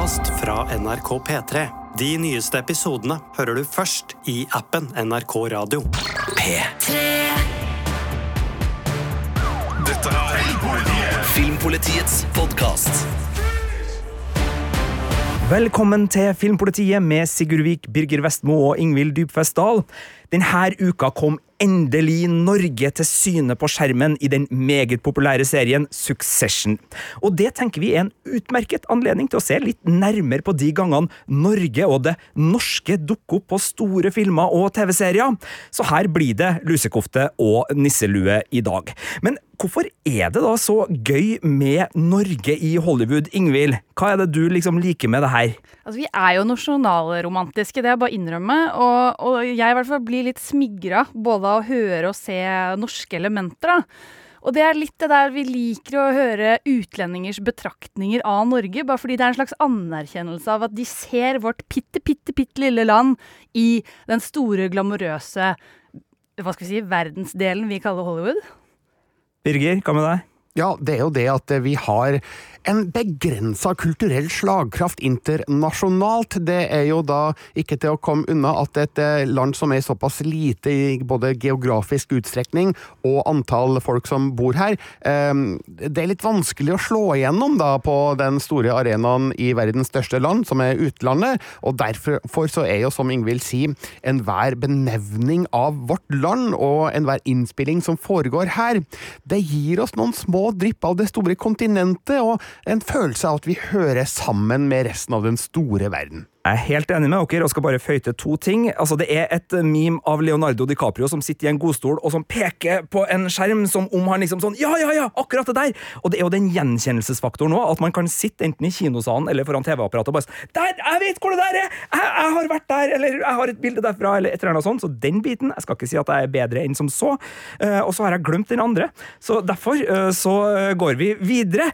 podkast fra NRK P3. De nyeste episodene hører du først i appen NRK Radio. Dette er Filmpolitiets podkast. Velkommen til Filmpolitiet med Sigurd Vik, Birger Vestmo og Ingvild Dybfest Dahl. Denne uka kom endelig Norge til syne på skjermen i den meget populære serien Succession. Og det tenker vi er en utmerket anledning til å se litt nærmere på de gangene Norge og det norske dukker opp på store filmer og TV-serier. Så her blir det lusekofte og nisselue i dag. Men hvorfor er det da så gøy med Norge i Hollywood, Ingvild? Hva er det du liksom liker med det her? Altså, Vi er jo nasjonalromantiske, det er bare å innrømme. Og, og jeg i hvert fall blir litt smigra både av å høre og se norske elementer. da. Og det er litt det der vi liker å høre utlendingers betraktninger av Norge, bare fordi det er en slags anerkjennelse av at de ser vårt bitte, bitte, bitte lille land i den store, glamorøse hva skal vi si, verdensdelen vi kaller Hollywood. Birger, hva med deg? Ja, det er jo det at vi har en begrensa kulturell slagkraft internasjonalt. Det er jo da ikke til å komme unna at et eh, land som er såpass lite i både geografisk utstrekning og antall folk som bor her, eh, det er litt vanskelig å slå igjennom da på den store arenaen i verdens største land, som er utlandet. Og derfor så er jo, som Ingvild sier, enhver benevning av vårt land og enhver innspilling som foregår her, det gir oss noen små drypp av det store kontinentet. og en følelse av at vi hører sammen med resten av den store verden. Jeg er helt enig med dere og skal bare føyte to ting. Altså, det er et meme av Leonardo DiCaprio som sitter i en godstol og som peker på en skjerm som om han liksom sånn Ja, ja, ja, akkurat det der! Og det er jo den gjenkjennelsesfaktoren òg, at man kan sitte enten i kinosalen eller foran TV-apparatet og bare sånn Der! Jeg vet hvor det der er! Jeg, jeg, har vært der! Eller jeg har et bilde derfra, eller et eller annet sånt. Så den biten Jeg skal ikke si at jeg er bedre enn som så. Uh, og så har jeg glemt den andre. Så derfor uh, så uh, går vi videre.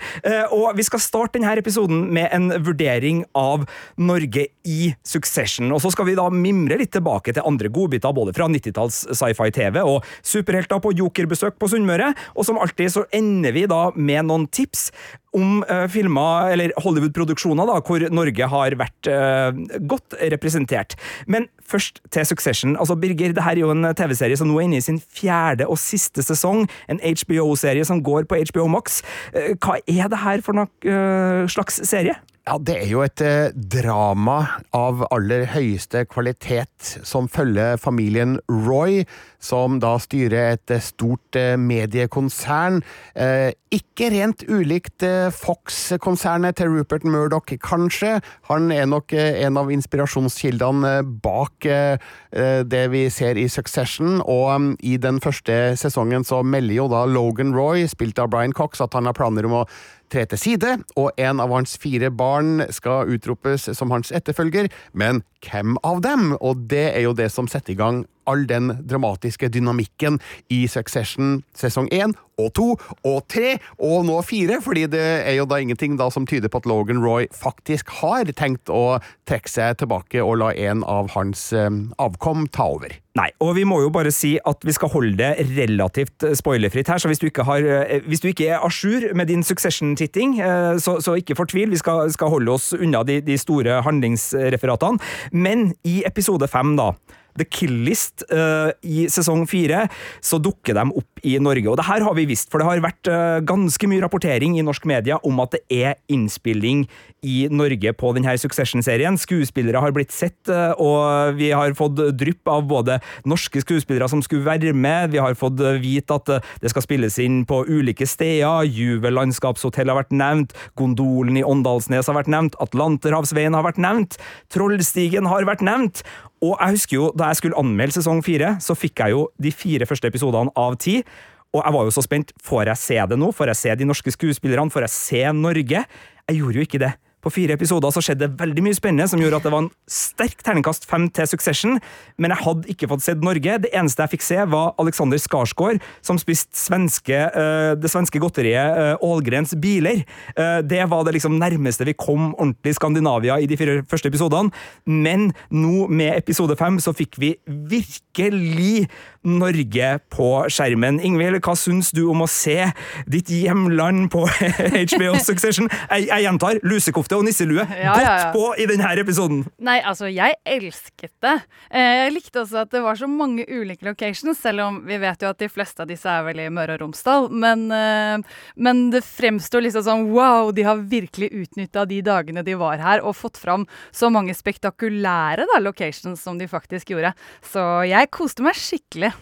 og vi skal starte denne episoden med en vurdering av Norge i Succession. Og så skal vi da mimre litt tilbake til andre godbiter, både fra 90-talls sci-fi-TV og superhelter på jokerbesøk på Sunnmøre, og som alltid så ender vi da med noen tips om uh, filmer, eller Hollywood-produksjoner, da, hvor Norge har vært uh, godt representert. Men først til Succession. Altså, Birger, det her er jo en TV-serie som nå er inne i sin fjerde og siste sesong. En HBO-serie som går på HBO Max. Uh, hva er det her for noe slags serie? Ja, Det er jo et eh, drama av aller høyeste kvalitet som følger familien Roy, som da styrer et eh, stort eh, mediekonsern. Eh, ikke rent ulikt eh, Fox-konsernet til Rupert Murdoch, kanskje. Han er nok eh, en av inspirasjonskildene bak det vi ser i Succession, og um, i den første sesongen så melder jo da Logan Roy, spilt av Brian Cox, at han har planer om å tre til side, og en av hans fire barn skal utropes som hans etterfølger, men hvem av dem? Og det er jo det som setter i gang all den dramatiske dynamikken i Succession sesong én og to og tre og nå fire, fordi det er jo da ingenting da som tyder på at Logan Roy faktisk har tenkt å trekke seg tilbake og la en av hans eh, avkom ta over. Nei, og vi må jo bare si at vi skal holde det relativt spoilerfritt her, så hvis du ikke, har, eh, hvis du ikke er à jour med din Succession-titting, eh, så, så, ikke fortvil. Vi skal, skal holde oss unna de, de store handlingsreferatene. Men i episode fem, da The Kill List uh, i sesong fire, så dukker de opp i Norge. Og det her har vi visst, for det har vært uh, ganske mye rapportering i norsk media om at det er innspilling i Norge på denne Succession-serien. Skuespillere har blitt sett, uh, og vi har fått drypp av både norske skuespillere som skulle være med, vi har fått vite at det skal spilles inn på ulike steder, Juvel landskapshotell har vært nevnt, Gondolen i Åndalsnes har vært nevnt, Atlanterhavsveien har vært nevnt, Trollstigen har vært nevnt, og jeg husker jo, da jeg skulle anmelde sesong fire, så fikk jeg jo de fire første episodene av ti. Og jeg var jo så spent. Får jeg se det nå? Får jeg se de norske skuespillerne? Får jeg se Norge? Jeg gjorde jo ikke det. På fire episoder så skjedde det veldig mye spennende som gjorde at det var en sterk terningkast fem til Succession, men jeg hadde ikke fått sett Norge. Det eneste jeg fikk se, var Alexander Skarsgård, som spiste uh, det svenske godteriet Ålgrens biler. Uh, det var det liksom nærmeste vi kom ordentlig Skandinavia i de fire første episodene, men nå med episode fem så fikk vi virkelig Norge på skjermen. Ingvild, hva syns du om å se ditt hjemland på HBO Succession? Jeg, jeg gjentar lusekofte og nisselue. Ja, ja, ja. på i denne episoden! Nei, altså, jeg elsket det. Eh, Jeg likte også at det var så mange ulike locations, selv om vi vet jo at de fleste av disse er vel i Møre og Romsdal. Men, eh, men det fremstår liksom sånn wow, de har virkelig utnytta de dagene de var her, og fått fram så mange spektakulære da, locations som de faktisk gjorde. Så jeg koste meg skikkelig.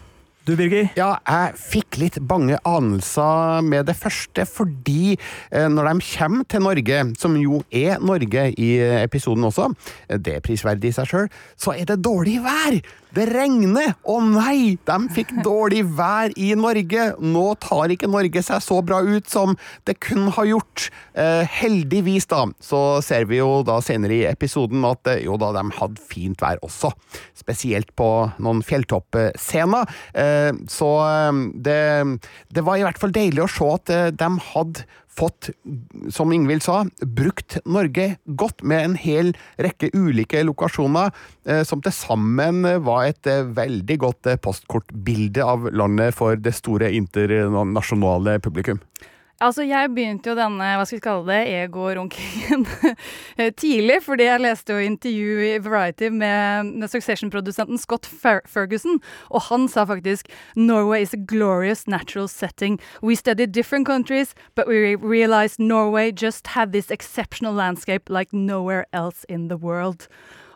Du, Birger? Ja, jeg fikk litt bange anelser med det første, fordi eh, når de kommer til Norge, som jo er Norge i episoden også, eh, det er prisverdig i seg sjøl, så er det dårlig vær! Det regner! Å nei! De fikk dårlig vær i Norge! Nå tar ikke Norge seg så bra ut som det kun har gjort. Eh, heldigvis, da, så ser vi jo da senere i episoden at eh, jo da, de hadde fint vær også. Spesielt på noen fjelltoppscener. Eh, så eh, det, det var i hvert fall deilig å se at eh, de hadde fått, som Ingvild sa, brukt Norge godt med en hel rekke ulike lokasjoner, eh, som til sammen var et eh, veldig godt eh, postkortbilde av landet for det store internasjonale publikum. Altså, jeg begynte jo denne, hva skal vi kalle det, ego-runkingen tidlig, fordi jeg leste jo intervju i Variety med, med Succession-produsenten Scott Fer Ferguson, og han sa faktisk Norway is a glorious natural setting. We studied different countries, but we realized Norway just had this exceptional landscape like nowhere else in the world.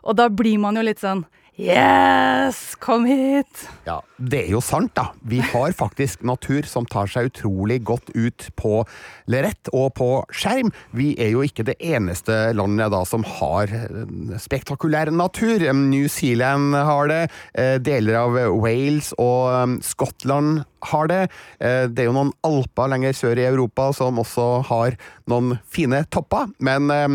Og da blir man jo litt sånn Yes! Kom hit! Ja, det er jo sant, da. Vi har faktisk natur som tar seg utrolig godt ut på lerret og på skjerm. Vi er jo ikke det eneste landet da som har eh, spektakulær natur. New Zealand har det, eh, deler av Wales og eh, Skottland har det. Eh, Det er jo noen alper lenger sør i Europa som også har noen fine topper, men eh,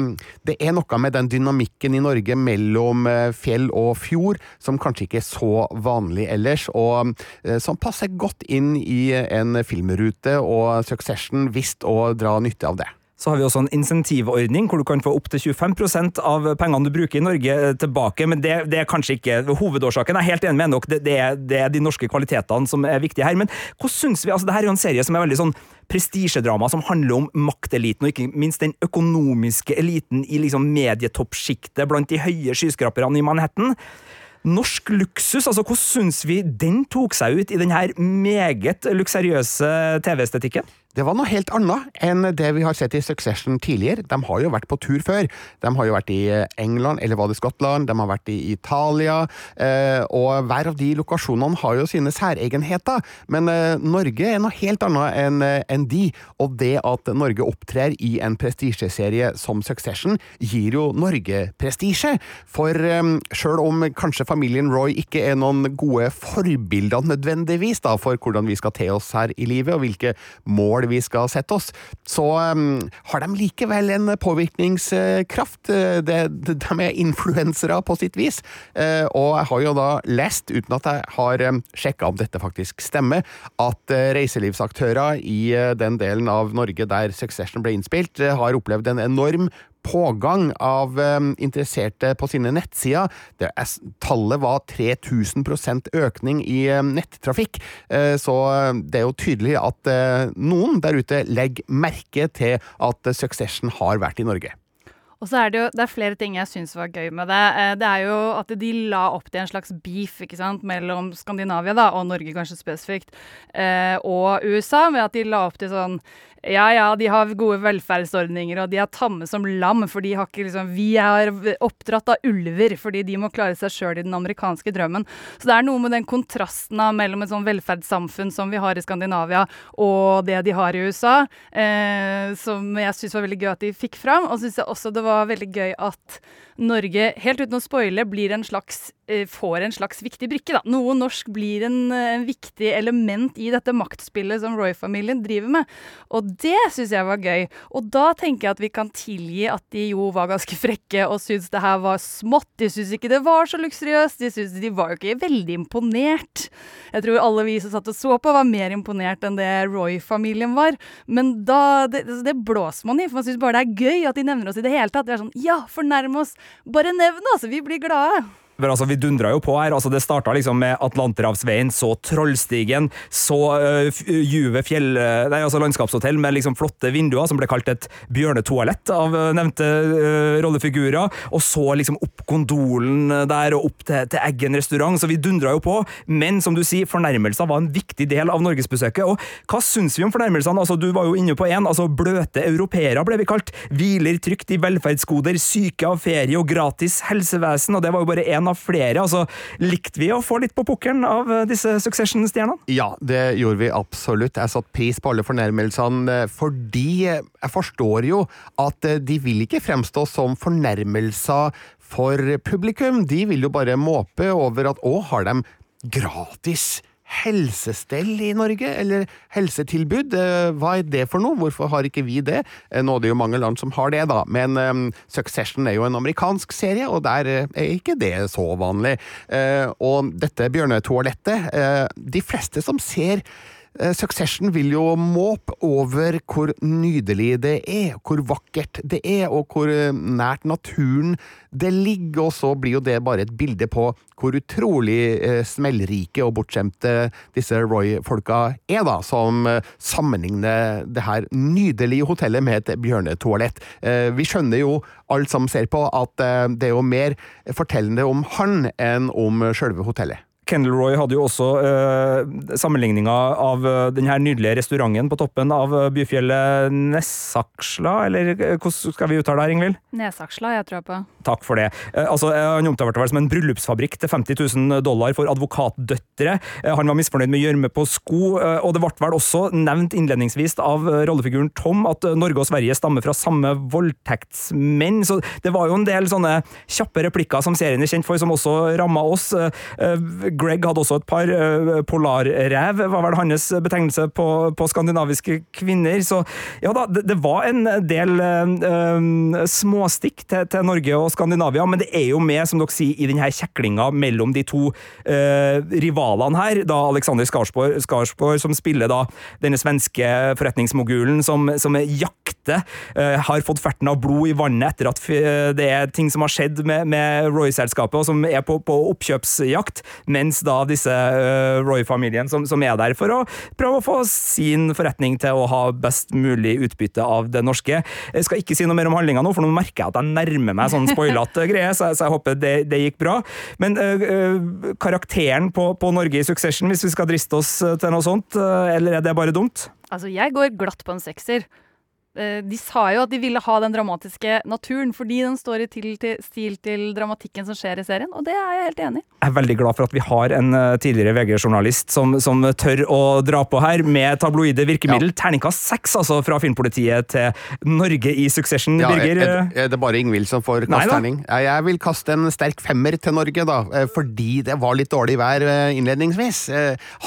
det er noe med den dynamikken i Norge mellom eh, fjell og fjord som kanskje ikke er så vanlig ellers, og eh, som passer godt inn i en filmrute, og Succession visste å dra nytte av det. Så har vi også en insentivordning hvor du kan få opptil 25% av pengene du bruker i Norge eh, tilbake, men det, det er kanskje ikke hovedårsaken. Jeg er helt enig med dere, det, det, er, det er de norske kvalitetene som er viktige her. Men hva syns vi? Altså, her er jo en serie som er veldig sånn prestisjedrama som handler om makteliten, og ikke minst den økonomiske eliten i liksom medietoppsjiktet blant de høye skyskraperne i Manhattan. Norsk luksus, altså hvordan syns vi den tok seg ut i denne meget luksuriøse TV-estetikken? Det var noe helt annet enn det vi har sett i Succession tidligere. De har jo vært på tur før. De har jo vært i England, eller var det Skottland, de har vært i Italia, eh, og hver av de lokasjonene har jo sine særegenheter. Men eh, Norge er noe helt annet enn de, og det at Norge opptrer i en prestisjeserie som Succession, gir jo Norge prestisje. For eh, sjøl om kanskje familien Roy ikke er noen gode forbilder nødvendigvis da, for hvordan vi skal te oss her i livet, og hvilke mål vi skal sette oss, så um, har de likevel en påvirkningskraft. Eh, de, er influensere på sitt vis. Eh, og jeg har jo da lest, uten at jeg har um, sjekka om dette faktisk stemmer, at eh, reiselivsaktører i den delen av Norge der Succession ble innspilt, har opplevd en enorm pågang av eh, interesserte på sine nettsider. Er, tallet var 3000% økning i eh, nettrafikk, eh, så eh, det er jo tydelig at eh, noen der ute legger merke til at Succession har vært i Norge. Og så er det jo det er flere ting jeg syns var gøy med det. Eh, Det er jo at de la opp til en slags beef ikke sant, mellom Skandinavia da, og Norge kanskje spesifikt, og USA, ved at de la opp til sånn ja, ja, de har gode velferdsordninger, og de er tamme som lam, for de har ikke liksom Vi er oppdratt av ulver, fordi de må klare seg sjøl i den amerikanske drømmen. Så det er noe med den kontrasten da, mellom et sånn velferdssamfunn som vi har i Skandinavia, og det de har i USA, eh, som jeg syns var veldig gøy at de fikk fram. Og syns jeg også det var veldig gøy at Norge, helt uten å spoile, en slags, eh, får en slags viktig brikke. da. Noe norsk blir en, eh, en viktig element i dette maktspillet som Roy-familien driver med. Og det syns jeg var gøy. Og da tenker jeg at vi kan tilgi at de jo var ganske frekke og syntes det her var smått. De syntes ikke det var så luksuriøst. De syntes de var jo ikke veldig imponert. Jeg tror alle vi som satt og så på, var mer imponert enn det Roy-familien var. Men da, det, altså, det blåser man i, for man syns bare det er gøy at de nevner oss i det hele tatt. Det er sånn, ja, fornærm oss. Bare nevn altså. vi blir glade. Men altså, Vi dundra jo på her. altså Det starta liksom med Atlanterhavsveien, så Trollstigen, så uh, Juve fjell... Nei, altså landskapshotell med liksom flotte vinduer, som ble kalt et bjørnetoalett av nevnte uh, rollefigurer. Og så liksom opp gondolen der og opp til, til Eggen restaurant. Så vi dundra jo på. Men som du sier, fornærmelser var en viktig del av norgesbesøket. Og hva syns vi om fornærmelsene? Altså, Du var jo inne på én. Altså, bløte europeere ble vi kalt. Hviler trygt i velferdsgoder, syke av ferie og gratis helsevesen. Og det var jo bare én av flere. altså Likte vi å få litt på pukkelen av eh, disse Succession-stjernene? Ja, det gjorde vi absolutt. Jeg satte pris på alle fornærmelsene, eh, fordi jeg forstår jo at eh, de vil ikke fremstå som fornærmelser for publikum. De vil jo bare måpe over at å, har de gratis helsestell i Norge, eller helsetilbud. Eh, hva er det for noe? Hvorfor har ikke vi det? Eh, nå er det jo mange land som har det, da, men um, Succession er jo en amerikansk serie, og der er ikke det så vanlig. Uh, og dette bjørnetoalettet, uh, de fleste som ser Eh, Succession vil jo måpe over hvor nydelig det er, hvor vakkert det er, og hvor eh, nært naturen det ligger, og så blir jo det bare et bilde på hvor utrolig eh, smellrike og bortskjemte disse Roy-folka er, da, som sammenligner det her nydelige hotellet med et bjørnetoalett. Vi skjønner jo, alle som ser på, at det er jo mer fortellende om han enn om sjølve hotellet. Kendal Roy hadde jo også uh, sammenligninga av uh, den her nydelige restauranten på toppen av uh, byfjellet Nessaksla, eller hvordan skal vi uttale det her, Ingvild? Nesaksla, jeg tror på. Takk for det. altså, Han omtalte det som en bryllupsfabrikk til 50 000 dollar for advokatdøtre. han var misfornøyd med gjørme på sko, og det ble vel også nevnt innledningsvis av rollefiguren Tom at Norge og Sverige stammer fra samme voldtektsmenn, så det var jo en del sånne kjappe replikker som serien er kjent for, som også ramma oss. Greg hadde også et par. Uh, Polarrev var vel hans betegnelse på, på, skandinaviske kvinner. Så ja da, det, det var en del um, småstikk til, til, Norge og Skandinavia, men det er jo med, som dere sier, i denne kjeklinga mellom de to uh, rivalene her. Da Alexander Skarsborg, Skarsborg, som spiller da denne svenske forretningsmogulen som, som jakter, har fått ferten av blod i vannet etter at det er ting som har skjedd med, med Roy-selskapet, og som er på, på oppkjøpsjakt. Men mens da disse uh, Roy-familien som, som, er der for å prøve å få sin forretning til å ha best mulig utbytte av det norske. Jeg skal ikke si noe mer om handlinga nå, for nå merker jeg at jeg nærmer meg sånn spoilete greier, så, så, jeg håper det, det gikk bra. Men uh, uh, karakteren på, på, Norge i Succession, hvis vi skal driste oss til noe sånt, eller er det bare dumt? Altså, jeg går glatt på en sekser. Eh, de sa jo at de ville ha den dramatiske naturen, fordi den står i til, til, stil til dramatikken som skjer i serien, og det er jeg helt enig i. Jeg er veldig glad for at vi har en eh, tidligere VG-journalist som, som, tør å dra på her med tabloide virkemiddel. Ja. Terningkast seks, altså, fra Filmpolitiet til Norge i Succession. Ja, Birger? Er, er, det bare Ingvild som får kaste terning? Jeg vil kaste en sterk femmer til Norge, da, eh, fordi det var litt dårlig vær innledningsvis.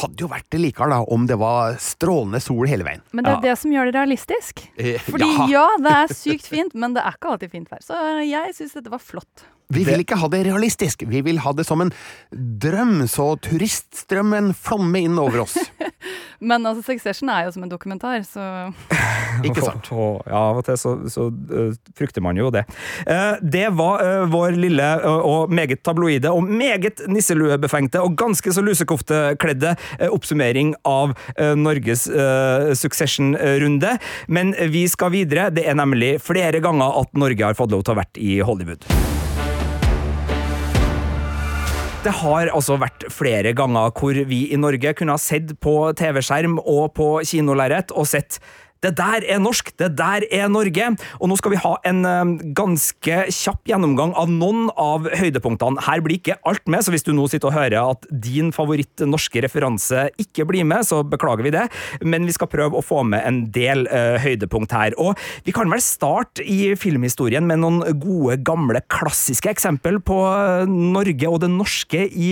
Hadde jo vært det likere da, om det var strålende sol hele veien. Men det er ja. det som gjør det realistisk. Fordi ja. ja, det er sykt fint, men det er ikke alltid fint vær. Så jeg syns dette var flott. Vi vil ikke ha det realistisk, vi vil ha det som en drøm, så turiststrømmen flommer inn over oss. Men altså, Succession er jo som en dokumentar, så Ikke sant? ja, av og til så, så uh, frykter man jo det. Uh, det var uh, vår lille og meget tabloide og meget nisseluebefengte og ganske så lusekoftekledde oppsummering av Norges Succession-runde. Men vi skal videre. Det er nemlig flere ganger at Norge har fått lov til å ha vært i Hollywood. Det har altså vært flere ganger hvor vi i Norge kunne ha sett på TV-skjerm og på kinolerret og sett det der er norsk, det der er Norge. Og nå skal vi ha en eh, ganske kjapp gjennomgang av noen av høydepunktene. Her blir ikke alt med, så hvis du nå sitter og hører at din favoritt norske referanse ikke blir med, så beklager vi det, men vi skal prøve å få med en del uh, høydepunkt her. Og vi kan vel starte i filmhistorien med noen gode, gamle, klassiske eksempel på uh, Norge og det norske i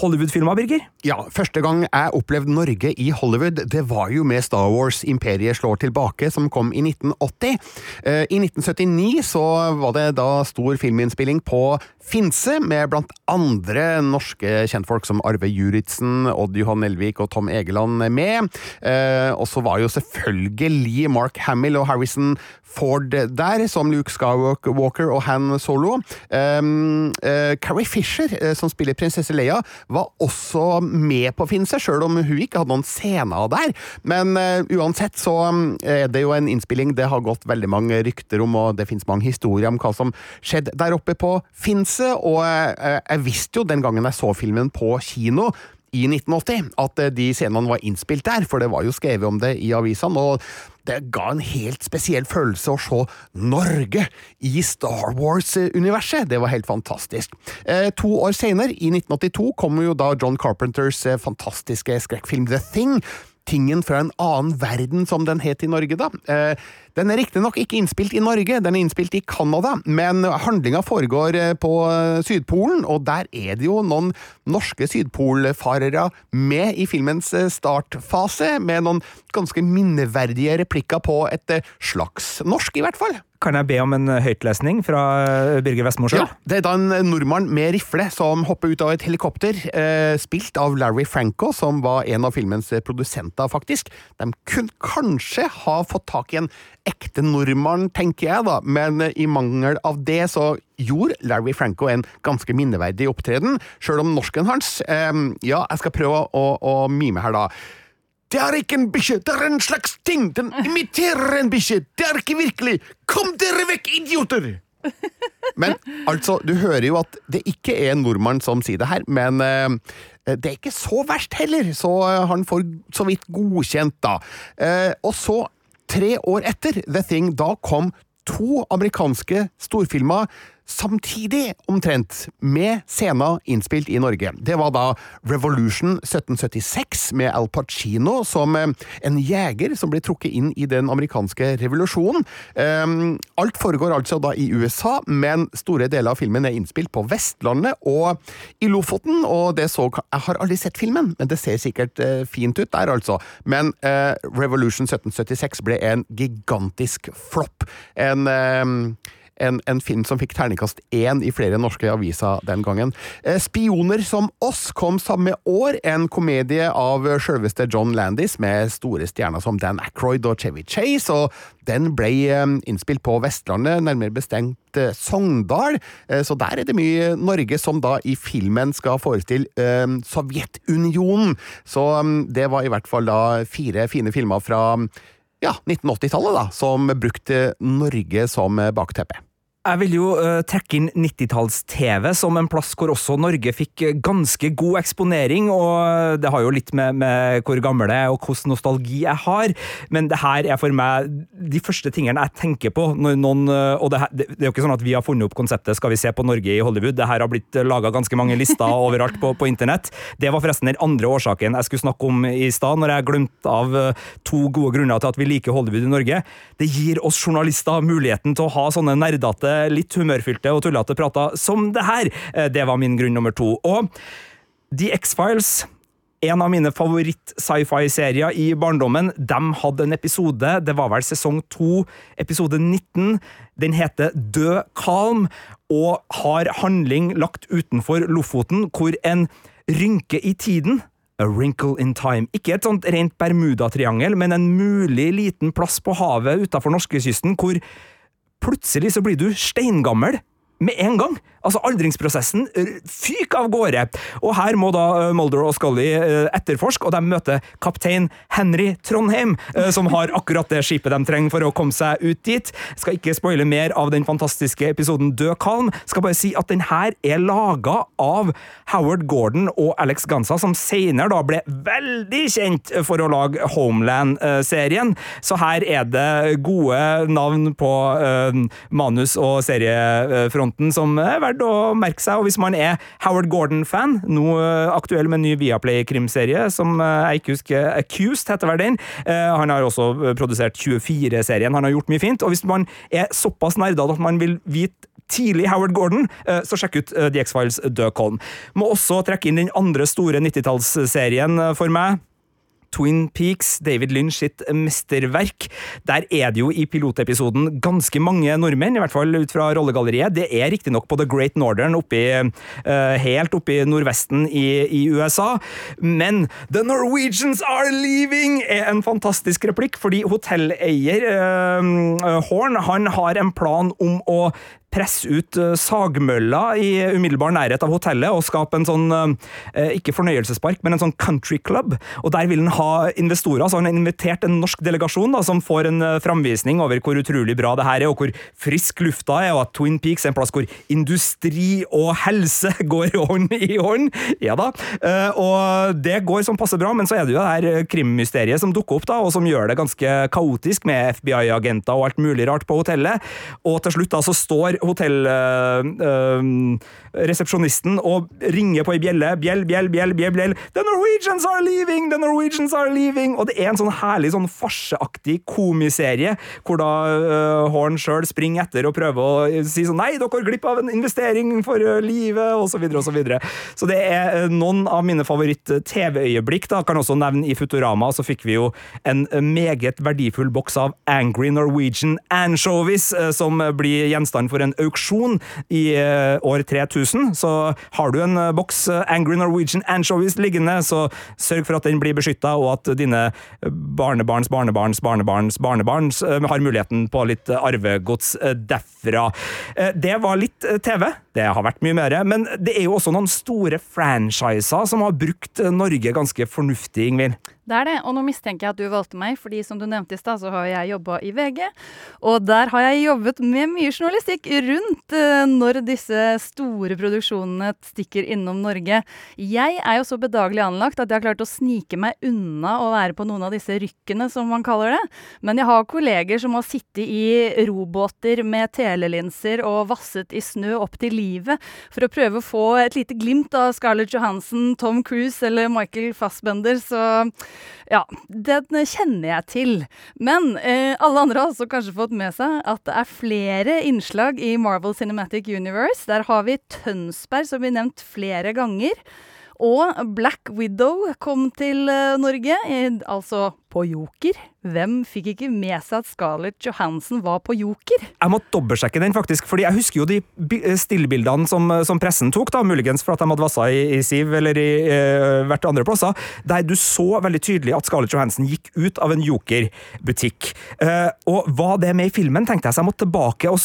Hollywood-filmer, Birger? Ja, første gang jeg opplevde Norge i Hollywood, det var jo med Star Wars Imperiet slår år tilbake, som kom i 1980. Eh, I 1979 så var det da stor filminnspilling på Finse, med blant andre norske kjentfolk som Arve Juritzen, Odd Johan Elvik og Tom Egeland med. Eh, og så var jo selvfølgelig Mark Hamill og Harrison Ford der, som Luke Skywalker og Han Solo. Um, uh, Carrie Fisher, som spiller prinsesse Leia, var også med på Finse, sjøl om hun ikke hadde noen scener der. Men uansett så er det jo en innspilling det har gått veldig mange rykter om, og det finnes mange historier om hva som skjedde der oppe på Finse, og jeg visste jo den gangen jeg så filmen på kino, i 1980 at de scenene var innspilt der, for det var jo skrevet om det i avisene. og det ga en helt spesiell følelse å se Norge i Star Wars-universet. Det var helt fantastisk. Eh, to år senere, i 1982, kommer jo da John Carpenters eh, fantastiske skrekkfilm The Thing. Tingen fra en annen verden, som den het i Norge, da. Eh, den er riktignok ikke innspilt i Norge, den er innspilt i Canada, men handlinga foregår eh, på eh, Sydpolen, og der er det jo noen norske sydpolfarere med i filmens startfase, med noen ganske minneverdige replikker på et slags norsk, i hvert fall. Kan jeg be om en høytlesning fra Birger Vestmo sjøl? Ja, det er da en nordmann med rifle som hopper ut av et helikopter, eh, spilt av Larry Franco, som var en av filmens produsenter, faktisk. De kunne kanskje ha fått tak i en ekte nordmann, tenker jeg, da, men i mangel av det så gjorde Larry Franco en ganske minneverdig opptreden, sjøl om norsken hans eh, Ja, jeg skal prøve å, å mime her, da. Det er ikke en bikkje, det er en slags ting! Den imiterer en bikkje! Det er ikke virkelig! Kom dere vekk, idioter! Men altså, du hører jo at det ikke er en nordmann som sier det her, men uh, det er ikke så verst heller, så han får så vidt godkjent, da. Uh, og så Tre år etter The Thing, da kom to amerikanske storfilmer samtidig, omtrent, med scener innspilt i Norge. Det var da Revolution 1776 med Al Pacino som eh, en jeger som ble trukket inn i den amerikanske revolusjonen. Um, alt foregår altså da i USA, men store deler av filmen er innspilt på Vestlandet og i Lofoten, og det så Jeg har aldri sett filmen, men det ser sikkert uh, fint ut der, altså. Men Revolution 1776 ble en gigantisk flopp. En en, en, film som fikk terningkast én i flere norske aviser den gangen. Eh, 'Spioner som oss' kom samme år, en komedie av sjølveste John Landis med store stjerner som Dan Ackroyd og Chevy Chase, og den ble eh, innspilt på Vestlandet, nærmere bestemt eh, Sogndal, så der er det mye Norge som da i filmen skal forestille Sovjetunionen. Så det var i hvert fall da fire fine filmer fra ja, 1980-tallet, da, som brukte Norge som bakteppe. Jeg vil jo uh, trekke inn 90-talls-TV som en plass hvor også Norge fikk ganske god eksponering, og det har jo litt med, med hvor gammel jeg er og hvordan nostalgi jeg har, men det her er for meg de første tingene jeg tenker på når noen uh, Og det, her, det, det, er jo ikke sånn at vi har funnet opp konseptet 'Skal vi se på Norge i Hollywood', det her har blitt laga ganske mange lister overalt på, på, internett. Det var forresten den andre årsaken jeg skulle snakke om i stad, når jeg glemte av uh, to gode grunner til at vi liker Hollywood i Norge. Det gir oss journalister muligheten til å ha sånne nerdete litt humørfylte og tullete prater som det her. Eh, det var min grunn nummer to. Og The X-Files en av mine favoritt-sci-fi-serier i barndommen. De hadde en episode, det var vel sesong to, episode 19. Den heter Død kalm, og har handling lagt utenfor Lofoten, hvor en rynke i tiden A wrinkle in time. Ikke et sånt rent Bermudatriangel, men en mulig liten plass på havet utafor norskekysten hvor Plutselig så blir du steingammel med en gang. Altså, aldringsprosessen fyker av gårde. Og her må da eh, Mulder og Scully eh, etterforske, og de møter kaptein Henry Trondheim, eh, som har akkurat det skipet de trenger for å komme seg ut dit. Skal ikke spoile mer av den fantastiske episoden Død kalm. Skal bare si at den her er laga av Howard Gordon og Alex Gansa, som senere da ble veldig kjent for å lage Homeland-serien. Så her er det gode navn på manus- og seriefronten som er verdt verdt å merke seg. Og hvis man er Howard Gordon-fan, nå eh, aktuell med en ny Viaplay-krimserie som eh, jeg ikke husker Accused, heter vel den. Eh, han har også produsert 24-serien. Han har gjort mye fint. Og hvis man er såpass nerdete at man vil vite tidlig Howard Gordon, så sjekk ut The X-Files Død Colm. Må også trekke inn den andre store 90-tallsserien for meg. Twin Peaks, David Lynch sitt mesterverk. Der er det jo i pilotepisoden ganske mange nordmenn, i hvert fall ut fra rollegalleriet. Det er riktignok på The Great Northern, oppi, uh, helt i nordvesten i, i, USA. Men The Norwegians are leaving er en fantastisk replikk, fordi hotelleier uh, Horn han har en plan om å presse ut uh, sagmølla i umiddelbar nærhet av hotellet og skape en sånn, uh, ikke fornøyelsespark, men en sånn country club. Og Der vil han ha investorer, så han har invitert en norsk delegasjon da, som får en framvisning over hvor utrolig bra det her er, og hvor frisk lufta er, og at Twin Peaks er en plass hvor industri og helse går hånd i hånd. Ja da. Og det går som passe bra, men så er det jo det her krimmysteriet som dukker opp, da, og som gjør det ganske kaotisk med FBI-agenter og alt mulig rart på hotellet. Og til slutt da så står hotellresepsjonisten uh, uh, og ringer på ei bjelle. Bjell, bjell, bjell, bjell, bjell. The Norwegians are leaving! The Norwegians are leaving! Og det er en sånn herlig sånn farseaktig komiserie, hvor da uh, Horn sjøl springer etter og prøver å si sånn Nei, dere går glipp av en investering for livet, og så videre og så. Så det er noen av mine favoritt-TV-øyeblikk. da, Kan også nevne i Futurama, så fikk vi jo en meget verdifull boks av Angry Norwegian Anchovies, som blir gjenstand for en auksjon i uh, år 3000. Så har du en uh, boks uh, Angry Norwegian Anchovies liggende, så sørg for at den blir beskytta, og at dine barnebarns barnebarns barnebarns barnebarns har muligheten på litt arvegods derfra. Det var litt TV. Det har vært mye mer, men det er jo også noen store franchiser som har brukt Norge ganske fornuftig, Ingvild. Det er det, og nå mistenker jeg at du valgte meg, fordi som du nevnte i stad, så har jeg jobba i VG. Og der har jeg jobbet med mye journalistikk rundt uh, når disse store produksjonene stikker innom Norge. Jeg er jo så bedagelig anlagt at jeg har klart å snike meg unna å være på noen av disse rykkene, som man kaller det. Men jeg har kolleger som har sittet i robåter med telelinser og vasset i snø opp til livet for å prøve å få et lite glimt av Scarlett Johansen, Tom Cruise eller Michael Fassbender, så ja, den kjenner jeg til. Men eh, alle andre har også kanskje fått med seg at det er flere innslag i Marvel Cinematic Universe. Der har vi Tønsberg, som blir nevnt flere ganger. Og Black Widow kom til uh, Norge, eh, altså på Joker. Hvem fikk ikke med seg at Scarlett Johansson var på Joker? Jeg må dobbeltsjekke den, faktisk, fordi jeg husker jo de eh, stillbildene som, som pressen tok, da, muligens for at de hadde vassa i, i Siv eller i uh, hvert andre plasser, der du så veldig tydelig at Scarlett Johansson gikk ut av en Joker-butikk. Uh, og var det med i filmen, tenkte jeg, så jeg måtte tilbake og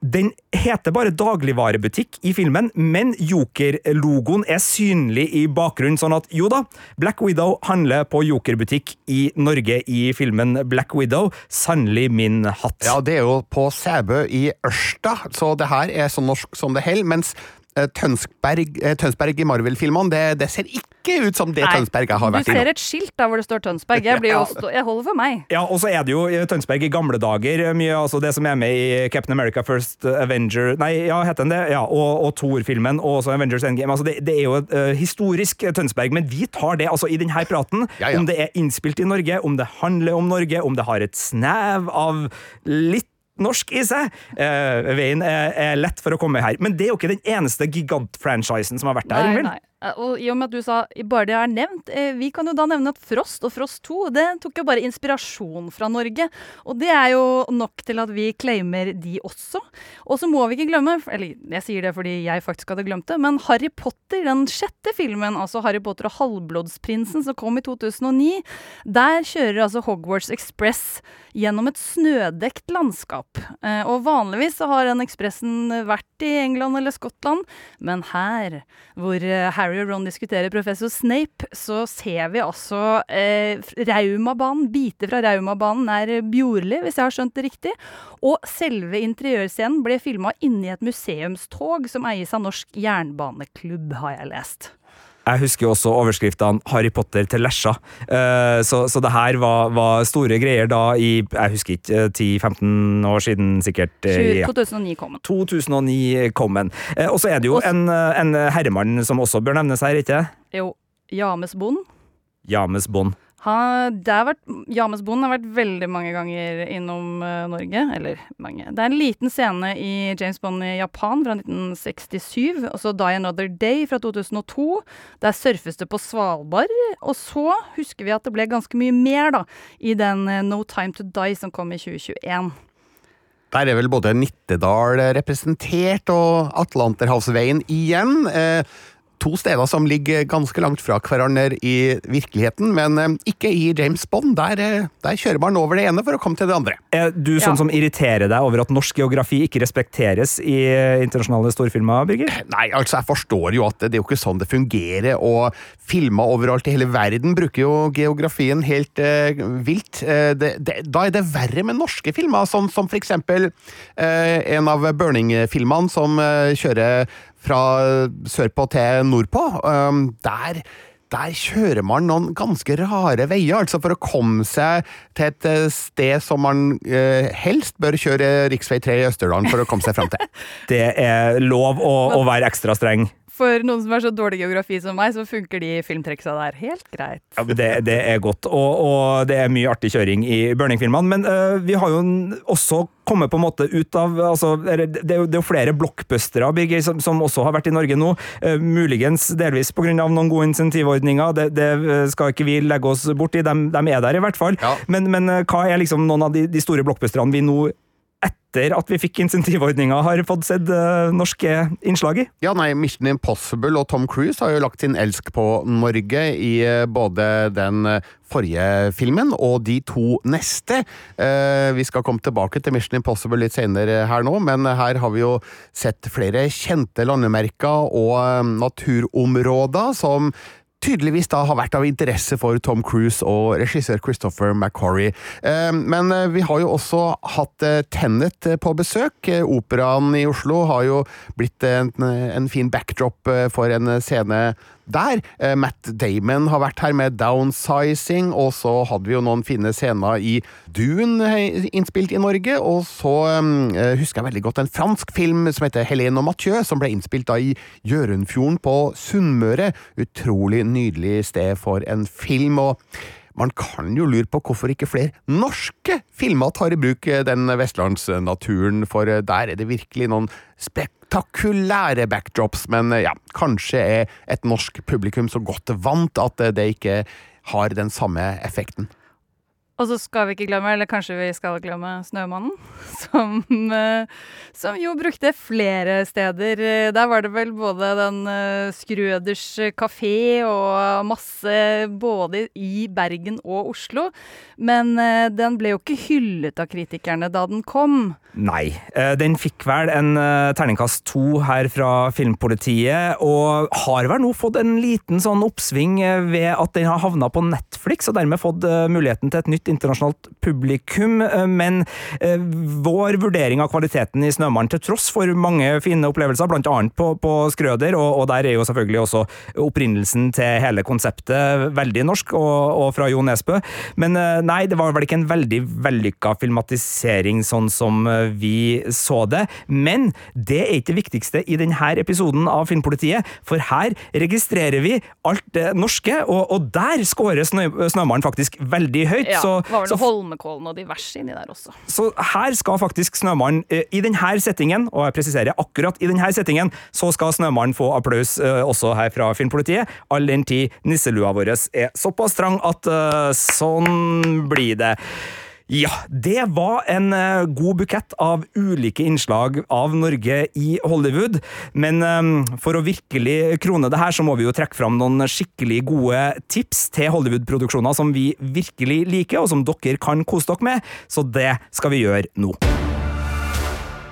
den heter bare dagligvarebutikk i filmen, men Joker-logoen er synlig i bakgrunnen, sånn at jo da, Black Widow handler på Joker-butikk i Norge i filmen Black Widow. Sannelig min hatt. Ja, det er jo på Sæbø i Ørsta, så det her er så norsk som det holder. Mens Eh, Tønsberg, eh, Tønsberg i Marvel-filmene, det, det, ser ikke ut som det Nei, Tønsberg jeg har vært i. Du ser et skilt der hvor det står Tønsberg. Jeg, ja. stå, jeg holder for meg. Ja, og så er det jo Tønsberg i gamle dager. Mye altså det som er med i Captain America First Avenger Nei, ja, heter den det? Ja, og, og Thor-filmen, og også Avengers Endgame. Altså det, det er jo et uh, historisk Tønsberg, men vi tar det altså i denne praten. Ja, om det er innspilt i Norge, om det handler om Norge, om det har et snev av litt norsk i seg. Uh, veien er, er, lett for å komme her. Men det er jo ikke den eneste gigantfranchisen som har vært der. Nei, nei. Eh, og i og med at du sa bare det er nevnt, eh, vi kan jo da nevne at Frost og Frost 2 det tok jo bare inspirasjon fra Norge. Og det er jo nok til at vi claimer de også. Og så må vi ikke glemme, eller jeg sier det fordi jeg faktisk hadde glemt det, men Harry Potter, den sjette filmen, altså Harry Potter og halvblodsprinsen som kom i 2009, der kjører altså Hogwarts Express gjennom et snødekt landskap. Eh, og vanligvis så har den ekspressen vært i England eller Skottland, men her, hvor Harry Harry og Ron diskuterer professor Snape, så ser vi altså eh, Raumabanen, biter fra Raumabanen er Bjorli, hvis jeg har skjønt det riktig. Og selve interiørscenen ble filma inni et museumstog som eies av Norsk Jernbaneklubb, har jeg lest. Jeg husker også overskriftene 'Harry Potter til Lesja'. Uh, så, så, det her var, var, store greier da i jeg husker ikke, 10-15 år siden sikkert. Uh, 2009 kom den. 2009 kom den. Og så er det jo en, en herremann som også bør nevnes her, ikke Jo. James Bond. James Bond. Har vært, James Bond har vært veldig mange ganger innom uh, Norge. Eller mange. Det er en liten scene i James Bond i Japan fra 1967. Og så Die Another Day fra 2002. Der surfes det på Svalbard. Og så husker vi at det ble ganske mye mer da, i den uh, No Time To Die som kom i 2021. Der er vel både Nittedal representert og Atlanterhavsveien igjen. Eh, to steder som ligger ganske langt fra hverandre i virkeligheten, men eh, ikke i James Bond. Der, eh, der, kjører man over det ene for å komme til det andre. Er du sånn ja. som irriterer deg over at norsk geografi ikke respekteres i eh, internasjonale storfilmer, Birger? Nei, altså jeg forstår jo at det er jo ikke sånn det fungerer, og filmer overalt i hele verden bruker jo geografien helt eh, vilt. Det, det, da er det verre med norske filmer, sånn som for eksempel eh, en av Burning-filmene som eh, kjører fra sørpå til nordpå. Um, der der kjører man noen ganske rare veier, altså for å komme seg til et eh, sted som man eh, helst bør kjøre rv. 3 i Østerdalen for å komme seg fram til. Det er lov å, å være ekstra streng for noen som er så dårlig geografi som meg, så funker de filmtreksa der helt greit. Ja, det, det, er godt, og, og, det er mye artig kjøring i Burning-filmene. Men uh, vi har jo også kommet på en måte ut av altså, Det er jo, det er jo flere blockbustere Birger, som, som, også har vært i Norge nå. Uh, muligens delvis pga. noen gode insentivordninger, det, det, skal ikke vi legge oss bort i. De, de er der i hvert fall. Ja. Men, men, uh, hva er liksom noen av de, de store blockbusterne vi nå etter at vi fikk insentivordninga, har fått sett uh, norske innslag i? Ja, nei, Mission Impossible og Tom Cruise har jo lagt sin elsk på Norge i uh, både den uh, forrige filmen og de to neste. vi skal komme tilbake til Mission Impossible litt senere her nå, men her har vi jo sett flere kjente landemerker og naturområder som tydeligvis da har vært av interesse for Tom Cruise og regissør Christopher McCorry. Eh, men eh, vi har jo også hatt eh, Tennet på besøk. Operaen i Oslo har jo blitt en, en fin backdrop for en scene der. Eh, Matt Damon har vært her med downsizing, og så hadde vi jo noen fine scener i Dune eh, innspilt i Norge. Og så uh, husker jeg veldig godt en fransk film som heter Helene og Mathieu, som ble innspilt da i Hjørundfjorden på Sunnmøre. Utrolig nydelig sted for en film. og man kan jo lure på hvorfor ikke flere norske filmer tar i bruk den vestlandsnaturen, for der er det virkelig noen spektakulære backdrops, men ja, kanskje er et norsk publikum så godt vant at det ikke har den samme effekten. Og så skal vi ikke glemme, eller kanskje vi skal glemme, Snømannen. Som, eh, som, jo brukte flere steder. Der var det vel både den uh, Skrøders kafé og masse både i Bergen og Oslo. Men uh, den ble jo ikke hyllet av kritikerne da den kom. Nei. Den fikk vel en terningkast to her fra Filmpolitiet, og har vel nå fått en liten sånn oppsving ved at den har havna på Netflix, og dermed fått muligheten til et nytt internasjonalt publikum, eh, men eh, vår vurdering av kvaliteten i Snømannen, til tross for mange fine opplevelser, blant annet på, på Skrøder, og, og, der er jo selvfølgelig også opprinnelsen til hele konseptet veldig norsk, og, og fra Jo Nesbø, men eh, nei, det var vel ikke en veldig vellykka filmatisering sånn som vi så det, men det er ikke det viktigste i denne episoden av Filmpolitiet, for her registrerer vi alt det norske, og, og der scorer Snømannen faktisk veldig høyt, ja. så var vel så, Holmenkollen og diverse inni der også. Så her skal faktisk Snømannen, eh, i denne settingen, og jeg presiserer akkurat i denne settingen, så skal Snømannen få applaus eh, også her fra Filmpolitiet, all den tid nisselua vår er såpass trang at uh, sånn blir det. Ja, det var en uh, god bukett av ulike innslag av Norge i Hollywood. Men um, for å virkelig krone det her, så må vi jo trekke fram noen skikkelig gode tips til Hollywood-produksjoner som vi virkelig liker, og som dere kan kose dere med. Så det skal vi gjøre nå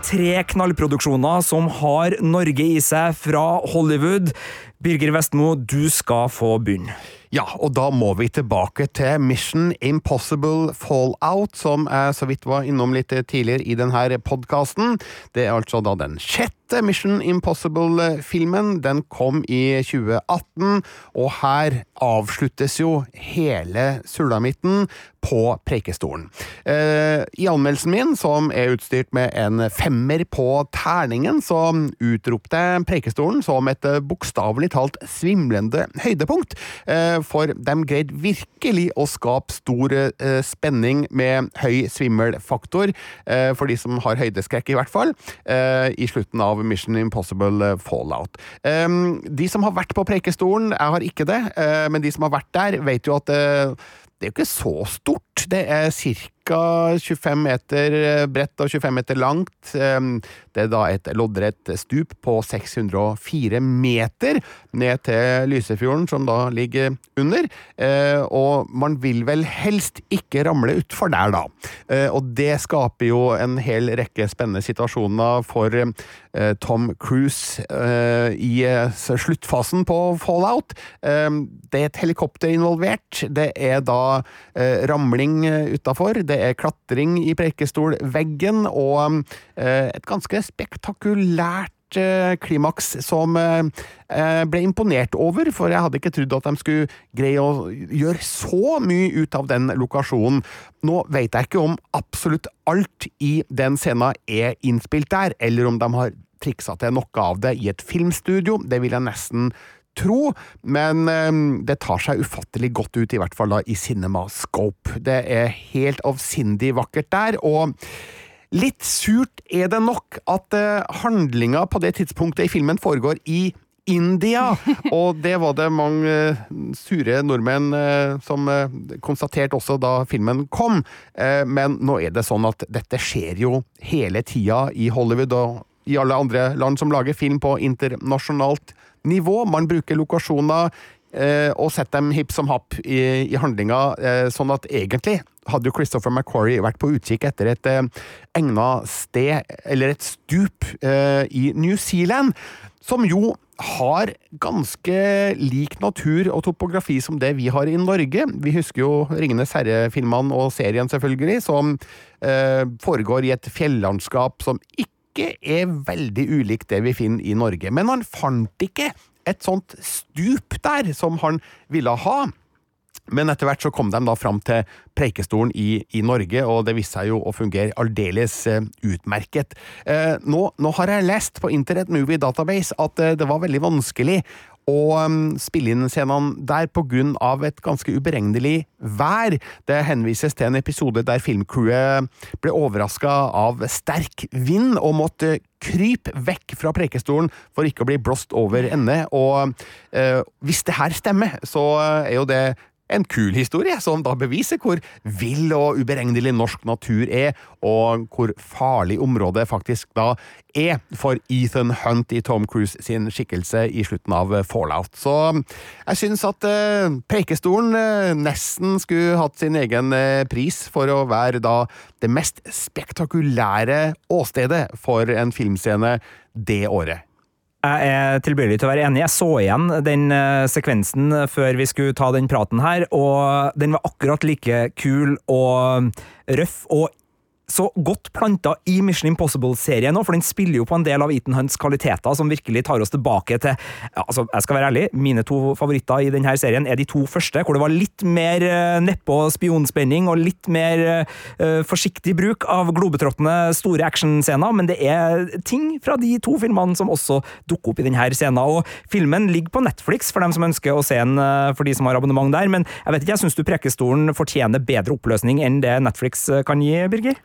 tre knallproduksjoner som har Norge i seg fra Hollywood. Birger Vestmo, du skal få begynne. Ja, og da må vi tilbake til Mission Impossible Fallout, som jeg så vidt var innom litt tidligere i denne podkasten. Det er altså da den sjette Mission Impossible-filmen. Den kom i 2018, og her avsluttes jo hele sulamitten på Preikestolen. Eh, I anmeldelsen min, som er utstyrt med en femmer på terningen, så utropte Preikestolen som et bokstavelig talt svimlende høydepunkt, eh, for de greide virkelig å skape stor eh, spenning med høy svimmelfaktor, eh, for de som har høydeskrekk i hvert fall, i slutten av Mission Impossible Fallout. De som har vært på Preikestolen, jeg har ikke det, men de som har vært der, vet jo at det er jo ikke så stort. Det er ca ca. 25 meter eh, bredt og 25 meter langt. Det er da et loddrett stup på 604 meter ned til Lysefjorden, som da ligger under. Eh, og man vil vel helst ikke ramle utfor der, da. Eh, og det skaper jo en hel rekke spennende situasjoner for Tom Cruise i sluttfasen på Fallout. Det er et helikopter involvert. Det er da ramling utafor. Det det er klatring i Preikestolveggen og eh, et ganske spektakulært eh, klimaks som eh, ble imponert over, for jeg hadde ikke trodd at de skulle greie å gjøre så mye ut av den lokasjonen. Nå vet jeg ikke om absolutt alt i den scenen er innspilt der, eller om de har triksa til noe av det i et filmstudio. Det vil jeg nesten tro, men ehm, det tar seg ufattelig godt ut, i hvert fall da i CinemaScope. Det er helt avsindig vakkert der, og litt surt er det nok at uh, handlinga på det tidspunktet i filmen foregår i India! Og det var det mange uh, sure nordmenn uh, som konstaterte også da filmen kom. men nå er det sånn at dette skjer jo hele tida i Hollywood og i alle andre land som lager film på internasjonalt nivå. Man bruker lokasjoner eh, og setter dem hipp som happ i, i handlinga, eh, sånn at egentlig hadde jo Christopher McQuarrie vært på utkikk etter et eh, egna sted, eller et stup, eh, i New Zealand, som jo har ganske lik natur og topografi som det vi har i Norge. Vi husker jo Ringenes herre-filmene og serien, selvfølgelig, som eh, foregår i et fjellandskap som ikke ikke er veldig ulikt det vi finner i Norge. Men han fant ikke et sånt stup der som han ville ha. Men etter hvert så kom de da fram til Preikestolen i, i, Norge, og det viste seg jo å fungere aldeles uh, utmerket. Eh, nå, nå, har jeg lest på Internet Movie Database at uh, det var veldig vanskelig å um, spille inn scenene der av et ganske uberegnelig vær. Det henvises til en episode der filmcrewet ble overraska av sterk vind og måtte krype vekk fra prekestolen for ikke å bli blåst over ende. Og uh, hvis det her stemmer, så er jo det en kul historie, som da beviser hvor vill og uberegnelig norsk natur er, og hvor farlig området faktisk da er for Ethan Hunt i Tom Cruise sin skikkelse i slutten av Fallout. Så jeg syns at uh, Preikestolen uh, nesten skulle hatt sin egen uh, pris for å være da det mest spektakulære åstedet for en filmscene det året. Jeg er tilbøyelig til å være enig. Jeg så igjen den uh, sekvensen før vi skulle ta den praten her, og den var akkurat like kul og røff og så godt planta i Mission Impossible-serien nå, for den spiller jo på en del av Ethan Hunts kvaliteter som virkelig tar oss tilbake til altså, Jeg skal være ærlig, mine to favoritter i denne serien er de to første, hvor det var litt mer uh, nedpå spionspenning og litt mer uh, forsiktig bruk av globetrottende store actionscener, men det er ting fra de to filmene som også dukker opp i denne scenen. Og filmen ligger på Netflix for dem som ønsker å se den, uh, for de som har abonnement der, men jeg vet ikke, jeg syns du Prekestolen fortjener bedre oppløsning enn det Netflix kan gi, Birger?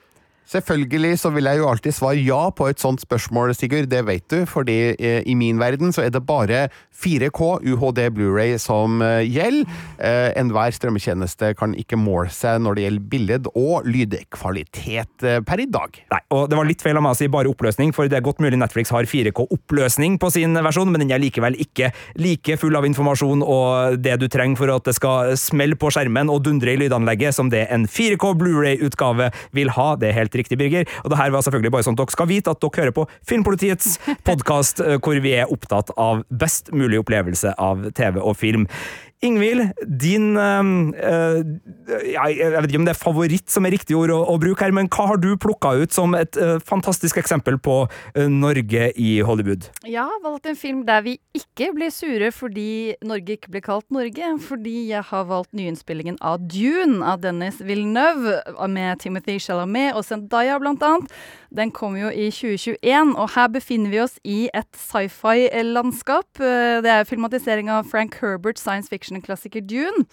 Selvfølgelig så vil jeg jo alltid svare ja på et sånt spørsmål, Sigurd. Det vet du, fordi eh, i min verden så er det bare 4K UHD Blu-ray som eh, gjelder. Eh, enhver strømmetjeneste kan ikke måle seg når det gjelder billed- og lydkvalitet per i dag. Nei, og det var litt feil av meg å si bare oppløsning, for det er godt mulig Netflix har 4K-oppløsning på sin versjon, men den er likevel ikke like full av informasjon og det du trenger for at det skal smelle på skjermen og dundre i lydanlegget som det en 4K Blu-ray-utgave vil ha. Det er helt riktig, Birger. Og det her var selvfølgelig bare sånn at dere skal vite at dere hører på Filmpolitiets podkast, eh, hvor vi er opptatt av best mulig opplevelse av TV og film. Ingvild, din uh, Jeg vet ikke om det er favoritt som er riktig ord å, å bruke her, men hva har du plukka ut som et uh, fantastisk eksempel på uh, Norge i Hollywood? Jeg har valgt en film der vi ikke blir sure fordi Norge ikke blir kalt Norge. Fordi jeg har valgt nyinnspillingen av Dune av Dennis Villeneuve med Timothy Chalamet og Zendaya blant annet. Den kom jo i 2021, og her befinner vi oss i et sci-fi-landskap. Det er filmatisering av Frank Herbert science fiction-klassiker Dune.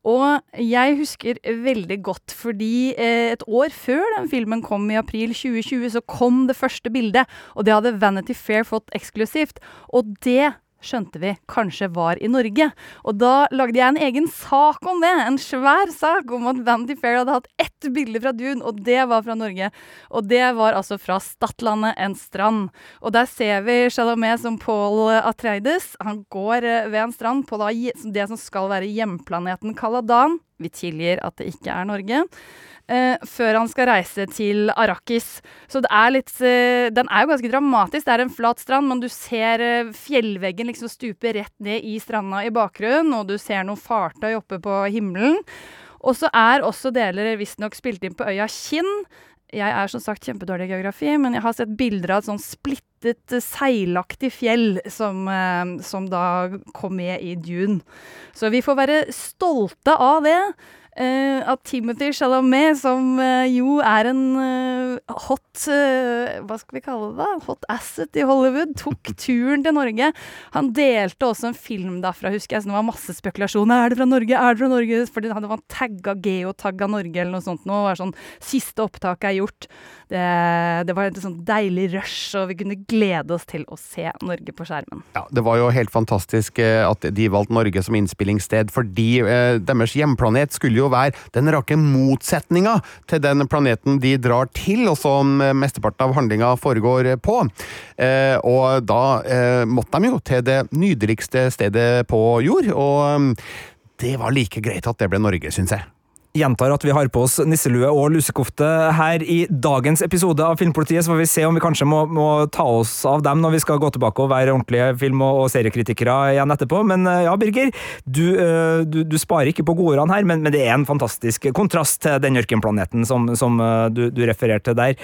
Og jeg husker veldig godt fordi eh, et år før den filmen kom, i april 2020, så kom det første bildet, og det hadde Vanity Fair fått eksklusivt. Og det skjønte vi kanskje var i Norge. Og da lagde jeg en egen sak om det, en svær sak om at Vanity Fair hadde hatt ett bilde fra Dune, og det var fra Norge. Og det var altså fra Stadlandet, en strand. Og der ser vi Chalamet som Paul Atreides. Han går eh, ved en strand på det som skal være hjemplaneten Kaladan. Vi tilgir at det ikke er Norge eh, før han skal reise til Arrakis. Så det er litt eh, Den er jo ganske dramatisk. Det er en flat strand, men du ser eh, fjellveggen liksom stupe rett ned i stranda i bakgrunnen, og du ser noen fartøy oppe på himmelen. Og så er også deler visstnok spilt inn på øya Kinn. Jeg er som sagt kjempedårlig i geografi, men jeg har sett bilder av et sånn splittet, seilaktig fjell som, eh, som da kom med i Dune. Så vi får være stolte av det. Uh, at Timothy Chalamet, som uh, jo er en uh, hot Hva skal vi kalle det? da? Hot asset i Hollywood, tok turen til Norge. Han delte også en film derfra, husker jeg, så det var masse spekulasjoner. Er det fra Norge? Er det fra Norge? Fordi han var tagga geotagga Norge eller noe sånt. Noe. Det var sånn Siste opptaket er gjort. Det, det var et sånn deilig rush, og vi kunne glede oss til å se Norge på skjermen. Ja, Det var jo helt fantastisk at de valgte Norge som innspillingssted, fordi deres hjemplanet skulle jo jo være den rake motsetninga til den planeten de drar til, og som mesteparten av handlinga foregår på. Eh, og da eh, måtte de jo til det nydeligste stedet på jord, og det var like greit at det ble Norge, syns jeg gjentar at vi har på oss nisselue og lusekofte her i dagens episode av Filmpolitiet, så får vi se om vi kanskje må, må ta oss av dem når vi skal gå tilbake og være ordentlige film- og, seriekritikere igjen etterpå. Men eh, ja, Birger, du, eh, du, du sparer ikke på godordene her, men, men, det er en fantastisk kontrast til den ørkenplaneten som, som eh, du, du, refererte der.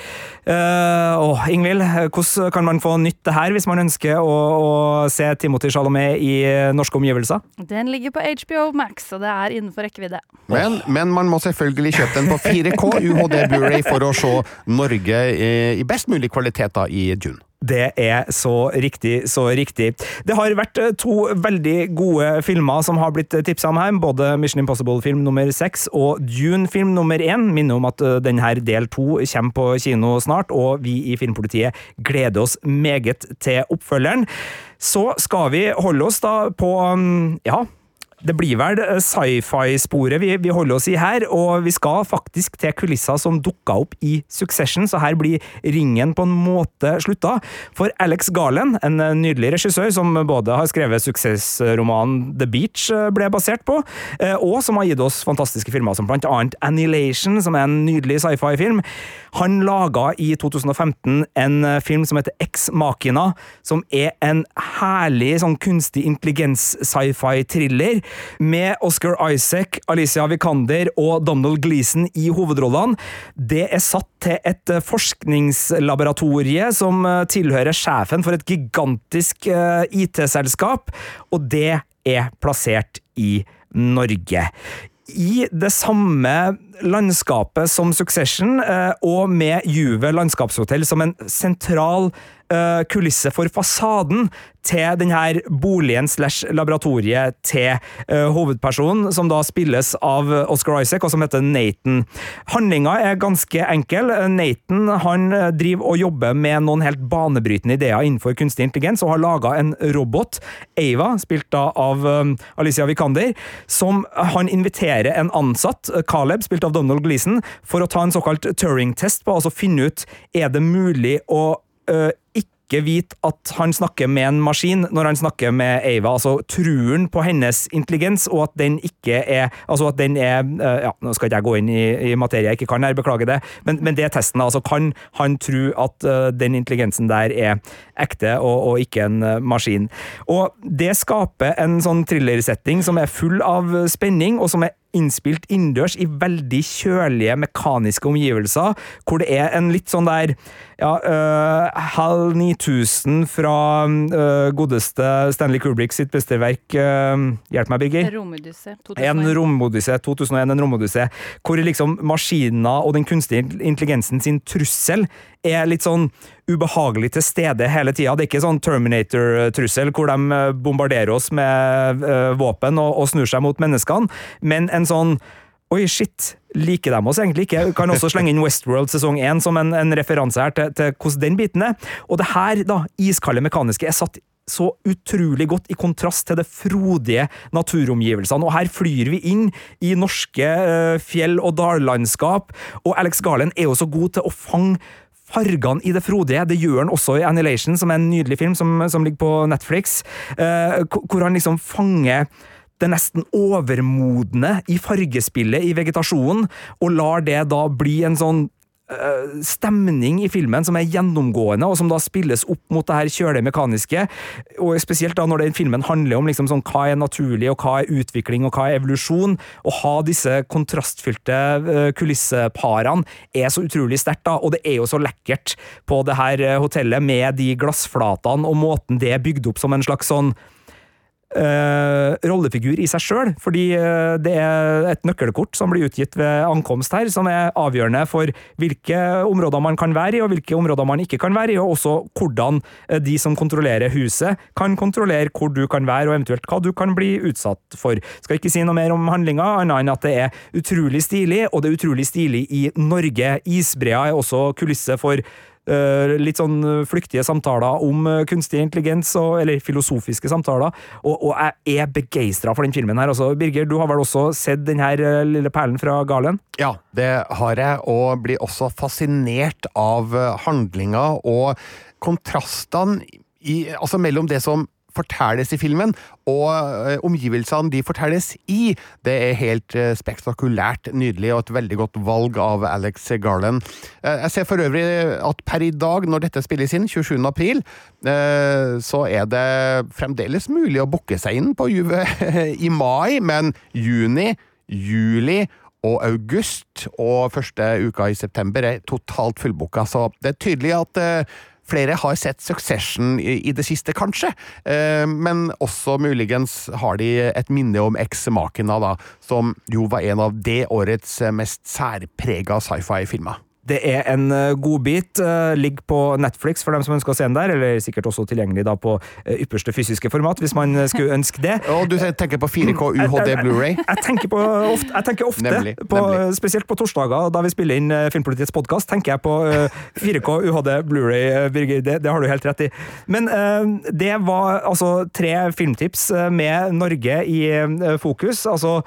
Uh, og Ingvild, hvordan kan man få nytt det her hvis man ønsker å, å se Timothy Chalamet i norske omgivelser? Den ligger på HBO Max, og det er innenfor rekkevidde. Men, men man må selvfølgelig kjøpe den på 4K UHD Blu-ray for å se Norge i best mulig kvalitet da i June. Det er så riktig, så riktig. Det har vært eh, to veldig gode filmer som har blitt tipsa om her. Både Mission Impossible-film nummer seks og Dune-film nummer én. Minner om at eh, denne del to kommer på kino snart, og vi i Filmpolitiet gleder oss meget til oppfølgeren. Så skal vi holde oss da på mm, ja, det blir vel eh, sci-fi-sporet vi, vi, holder oss i her, og vi skal faktisk til kulisser som dukka opp i Succession, så her blir ringen på en måte slutta. For Alex Garland, en eh, nydelig regissør som både har skrevet suksessromanen The Beach eh, ble basert på, og som har gitt oss fantastiske filmer som blant annet Annihilation, som er en nydelig sci-fi-film, han laga i 2015 en film som heter Ex Machina, som er en herlig sånn kunstig intelligens-sci-fi-thriller med Oscar Isaac, Alicia Vikander og Donald Gleeson i hovedrollene. Det er satt til et eh, forskningslaboratorie som eh, tilhører sjefen for et gigantisk eh, IT-selskap, og det er plassert i Norge i det samme landskapet som Succession, og med Juve landskapshotell som en sentral uh, kulisse for fasaden til denne boligen slash laboratoriet til uh, hovedpersonen, som da spilles av Oscar Isaac, og som heter Nathan. Handlinga er ganske enkel. Nathan han driver og jobber med noen helt banebrytende ideer innenfor kunstig intelligens, og har laga en robot, Ava, spilt da av Alicia Vikander, som han inviterer en ansatt, Caleb, spilt av Donald Gleeson, for å ta en såkalt Turing-test på, altså finne ut er det mulig å uh, ikke vite at han snakker med en maskin når han snakker med Ava. Altså truen på hennes intelligens, og at den ikke er Altså at den er uh, Ja, nå skal ikke jeg gå inn i, i materie jeg ikke kan her, beklager det, men, men det er testen. Altså, kan han tro at uh, den intelligensen der er ekte og, og ikke en maskin? Og det skaper en sånn thrillersetting som er full av spenning, og som er innspilt innendørs i veldig kjølige, mekaniske omgivelser, hvor det er en litt sånn der ja, uh, HAL 9000 fra uh, godeste Stanley Kubrick sitt beste verk. Uh, hjelp meg, Birger. Romodyssé. En 2001. romodyssé, 2001, en romodyssé, hvor liksom maskiner og den kunstige intelligensen sin trussel er litt sånn ubehagelig til stede hele tida. Det er ikke sånn Terminator-trussel hvor de eh, bombarderer oss med eh, våpen og, og snur seg mot menneskene, men en sånn Oi, shit, liker de oss egentlig ikke? Kan også slenge inn Westworld sesong 1 som en, en referanse her til, til hvordan den biten er. Og det her, da, iskalde mekaniske, er satt så utrolig godt i kontrast til det frodige naturomgivelsene. Og her flyr vi inn i norske uh, fjell- og dallandskap, og Alex Garland er jo så god til å fange fargene i det frodige. Det gjør han også i Annihilation, som er en nydelig film som, som ligger på Netflix, uh, hvor han liksom fanger det nesten overmodne i fargespillet i vegetasjonen, og lar det da bli en sånn øh, stemning i filmen som er gjennomgående, og som da spilles opp mot det her kjølige mekaniske. Og spesielt da når den filmen handler om liksom sånn, hva er naturlig, og hva er utvikling, og hva er evolusjon. Å ha disse kontrastfylte øh, kulisseparene er så utrolig sterkt, da. Og det er jo så lekkert på det her øh, hotellet med de glassflatene og måten det er bygd opp som en slags sånn eh, rollefigur i seg sjøl, fordi uh, det er et nøkkelkort som blir utgitt ved ankomst her, som er avgjørende for hvilke områder man kan være i, og hvilke områder man ikke kan være i, og også hvordan eh, de som kontrollerer huset, kan kontrollere hvor du kan være, og eventuelt hva du kan bli utsatt for. Skal ikke si noe mer om handlinga, annet enn at det er utrolig stilig, og det er utrolig stilig i Norge. Isbrea er også kulisse for Uh, litt sånn flyktige samtaler om uh, kunstig intelligens, og, eller filosofiske samtaler, og, og jeg er begeistra for den filmen her. Altså, Birger, du har vel også sett den her lille perlen fra Galen? Ja, det har jeg, og blir også fascinert av handlinga og kontrastene i, altså mellom det som fortelles i filmen, og eh, omgivelsene de fortelles i. Det er helt eh, spektakulært nydelig, og et veldig godt valg av Alex Garland. Eh, jeg ser for øvrig at per i dag, når dette spilles inn, 27. april, så er det fremdeles mulig å booke seg inn på Juve i mai, men juni, juli og august og første uka i september er totalt fullbooka, så det er tydelig at Flere har sett Succession i, i det siste, kanskje, eh, men også muligens har de et minne om eksmaken av da, som jo var en av det årets mest særprega sci-fi-filmer. Det er en uh, godbit. Uh, ligger på Netflix for dem som ønsker å se den der, eller sikkert også tilgjengelig da på uh, ypperste fysiske format, hvis man skulle ønske det. Og du tenker på 4K UHD Blu-ray? Jeg tenker, på ofte, jeg tenker ofte, Nemlig, på, nemlig. spesielt på torsdager da vi spiller inn Filmpolitiets podkast, tenker jeg på uh, 4K UHD Blu-ray, Birger. Det, det har du helt rett i. Men det var altså tre filmtips med Norge i fokus. altså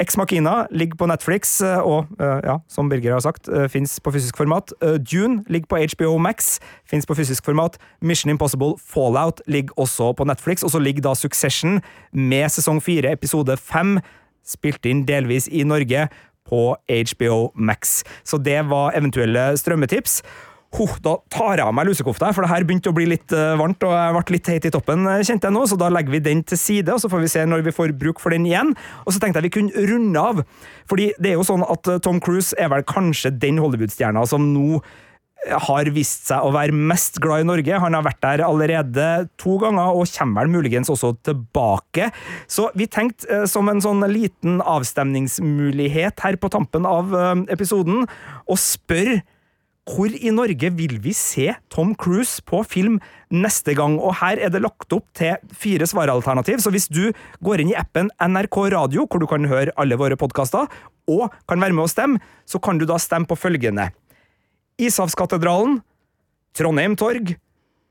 Ex Machina ligger på Netflix, eh, og eh, ja, som Birger har sagt, uh, fins på fysisk format. Eh, Dune ligger på HBO Max, fins på fysisk format. Mission Impossible Fallout ligger også på Netflix, og så ligger da Succession med sesong fire, episode fem, spilt inn delvis i Norge, på HBO Max. Så det var eventuelle strømmetips. Huh, da tar jeg av meg lusekofta, for det her begynte å bli litt eh, varmt, og jeg ble litt heit i toppen, eh, kjente jeg nå, så da legger vi den til side, og så får vi se når vi får bruk for den igjen. Og så tenkte jeg vi kunne runde av, fordi det er jo sånn at eh, Tom Cruise er vel kanskje den Hollywood-stjerna som nå har vist seg å være mest glad i Norge. Han har vært der allerede to ganger, og kommer vel muligens også tilbake. Så vi tenkte, som en sånn liten avstemningsmulighet her på tampen av episoden, å spørre hvor i Norge vil vi se Tom Cruise på film neste gang? Og her er det lagt opp til fire svaralternativ, så hvis du går inn i appen NRK Radio, hvor du kan høre alle våre podkaster, og kan være med og stemme, så kan du da stemme på følgende. Ishavskatedralen, Trondheim Torg,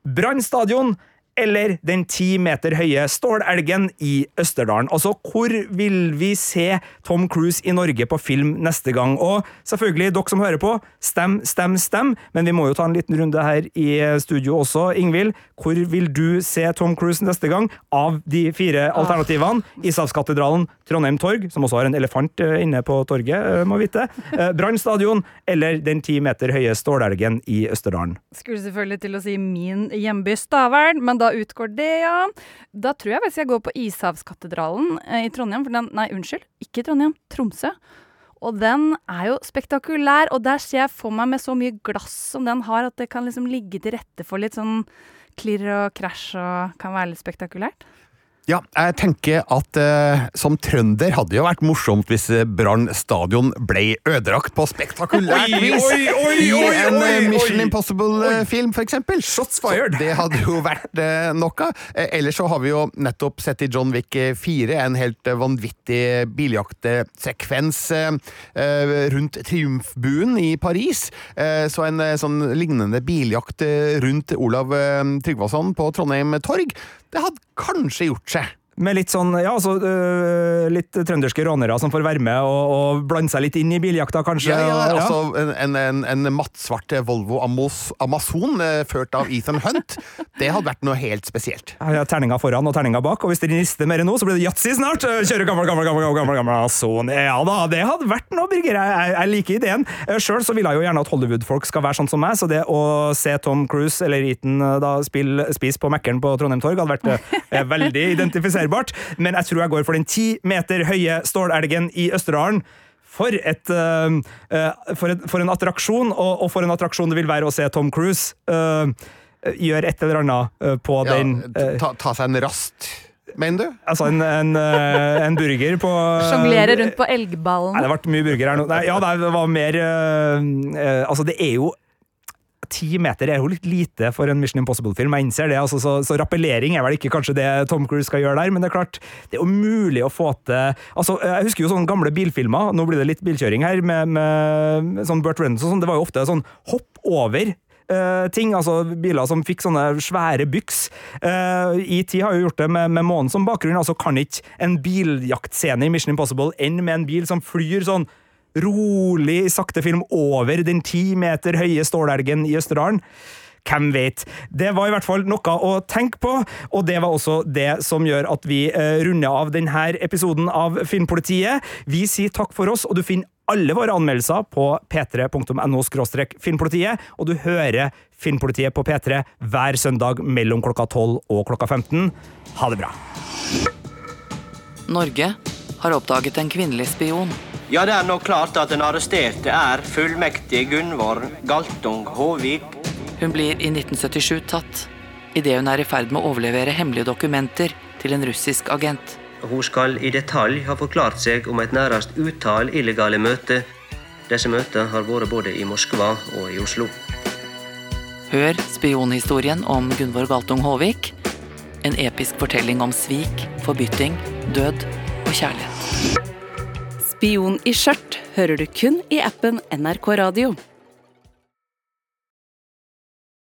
Brann stadion eller den ti meter høye stålelgen i Østerdalen. Altså, hvor vil vi se Tom Cruise i Norge på film neste gang? Og selvfølgelig, dere som hører på, stem, stem, stem, men vi må jo ta en liten runde her i studio også. Ingvild, hvor vil du se Tom Cruise neste gang av de fire alternativene? Ishavskatedralen, Trondheim Torg, som også har en elefant eh, inne på torget, eh, må vite. Eh, Brann stadion, eller den ti meter høye stålelgen i Østerdalen. Skulle selvfølgelig til å si min hjemby Stavern, men da utgår det, ja. Da tror jeg faktisk jeg går på Ishavskatedralen eh, i Trondheim. Den, nei, unnskyld, ikke Trondheim. Tromsø. Og den er jo spektakulær, og der ser jeg for meg med så mye glass som den har, at det kan liksom ligge til rette for litt sånn klirr og krasj og kan være litt spektakulært. Ja, jeg tenker at eh, som trønder hadde det jo vært morsomt hvis eh, Brann stadion ble ødelagt på spektakulært Oi, vis oi, oi, i en oi, eh, Mission. Impossible-film, eksempel. Shots fired. Så det hadde jo vært eh, noe. Eh, ellers så har vi jo nettopp sett i John Wick 4 en helt eh, vanvittig biljaktsekvens eh, eh, rundt Triumfbuen i Paris. Eh, så en eh, sånn lignende biljakt eh, rundt Olav eh, Tryggvason på Trondheim torg, det hadde kanskje gjort seg. Med litt sånn, ja, altså øh, litt trønderske rånere som får være med og, og blande seg litt inn i biljakta, kanskje. Ja, ja, og- altså en, en, en, mattsvart Volvo Amos, Amazon eh, ført av Ethan Hunt. Det hadde vært noe helt spesielt. Ja, terninga foran og terninga bak, og hvis dere rister mer nå, så blir det yatzy snart! Kjøre gammel, gammel, gammel, gammel, gammel, gammel Amazon. Ja da, det hadde vært noe, Birger. Jeg, jeg, jeg liker ideen. Sjøl så vil jeg jo gjerne at Hollywood-folk skal være sånn som meg, så det å se Tom Cruise eller eh, da spille, spise på Mækkern på Trondheim Torg hadde vært veldig veldig identifiserbart. Men jeg tror jeg går for den ti meter høye stålelgen i Østerdalen. For, et, uh, for, et, for en attraksjon, og, og for en attraksjon det vil være å se Tom Cruise uh, gjøre et eller annet på Ja, den ta, ta seg en rast, mener du? Altså en, en, en burger på Sjonglere rundt på Nei, elgballen. det ble mye burger her nå. Nei, ja, det var mer Altså, det er jo Ti meter er jo litt lite for en Mission Impossible-film. Jeg innser det, altså, så, så rappellering er vel ikke kanskje det Tom Cruise skal gjøre der, men det er klart, det er jo mulig å få til altså, Jeg husker jo sånne gamle bilfilmer, nå blir det litt bilkjøring her, med, med, sånn Burt Reynolds og sånn, det var jo ofte sånn hopp over eh, ting, altså biler som fikk sånne svære byks. Uh, ET har jo gjort det med, med månen som bakgrunn, altså kan ikke en biljaktscene i Mission Impossible ende med en bil som flyr sånn rolig, sakte film over den ti meter høye stålelgen i Østerdalen? Hvem vet? Det var i hvert fall noe å tenke på, og det var også det som gjør at vi eh, runder av denne episoden av Filmpolitiet. Vi sier takk for oss, og du finner alle våre anmeldelser på p3.no filmpolitiet, og du hører Filmpolitiet på P3 hver søndag mellom klokka 12 og klokka 15. Ha det bra. Norge har oppdaget en kvinnelig spion. Ja, det er nå klart at den arresterte er fullmektig Gunvor Galtung Håvik. Hun blir i 1977 tatt idet hun er i ferd med å overlevere hemmelige dokumenter til en russisk agent. Hun skal i detalj ha forklart seg om et nærmest utall illegale møter. Disse møtene har vært både i Moskva og i Oslo. Hør spionhistorien om Gunvor Galtung Håvik. En episk fortelling om svik, forbytting, død og kjærlighet. Spion i skjørt hører du kun i appen NRK Radio.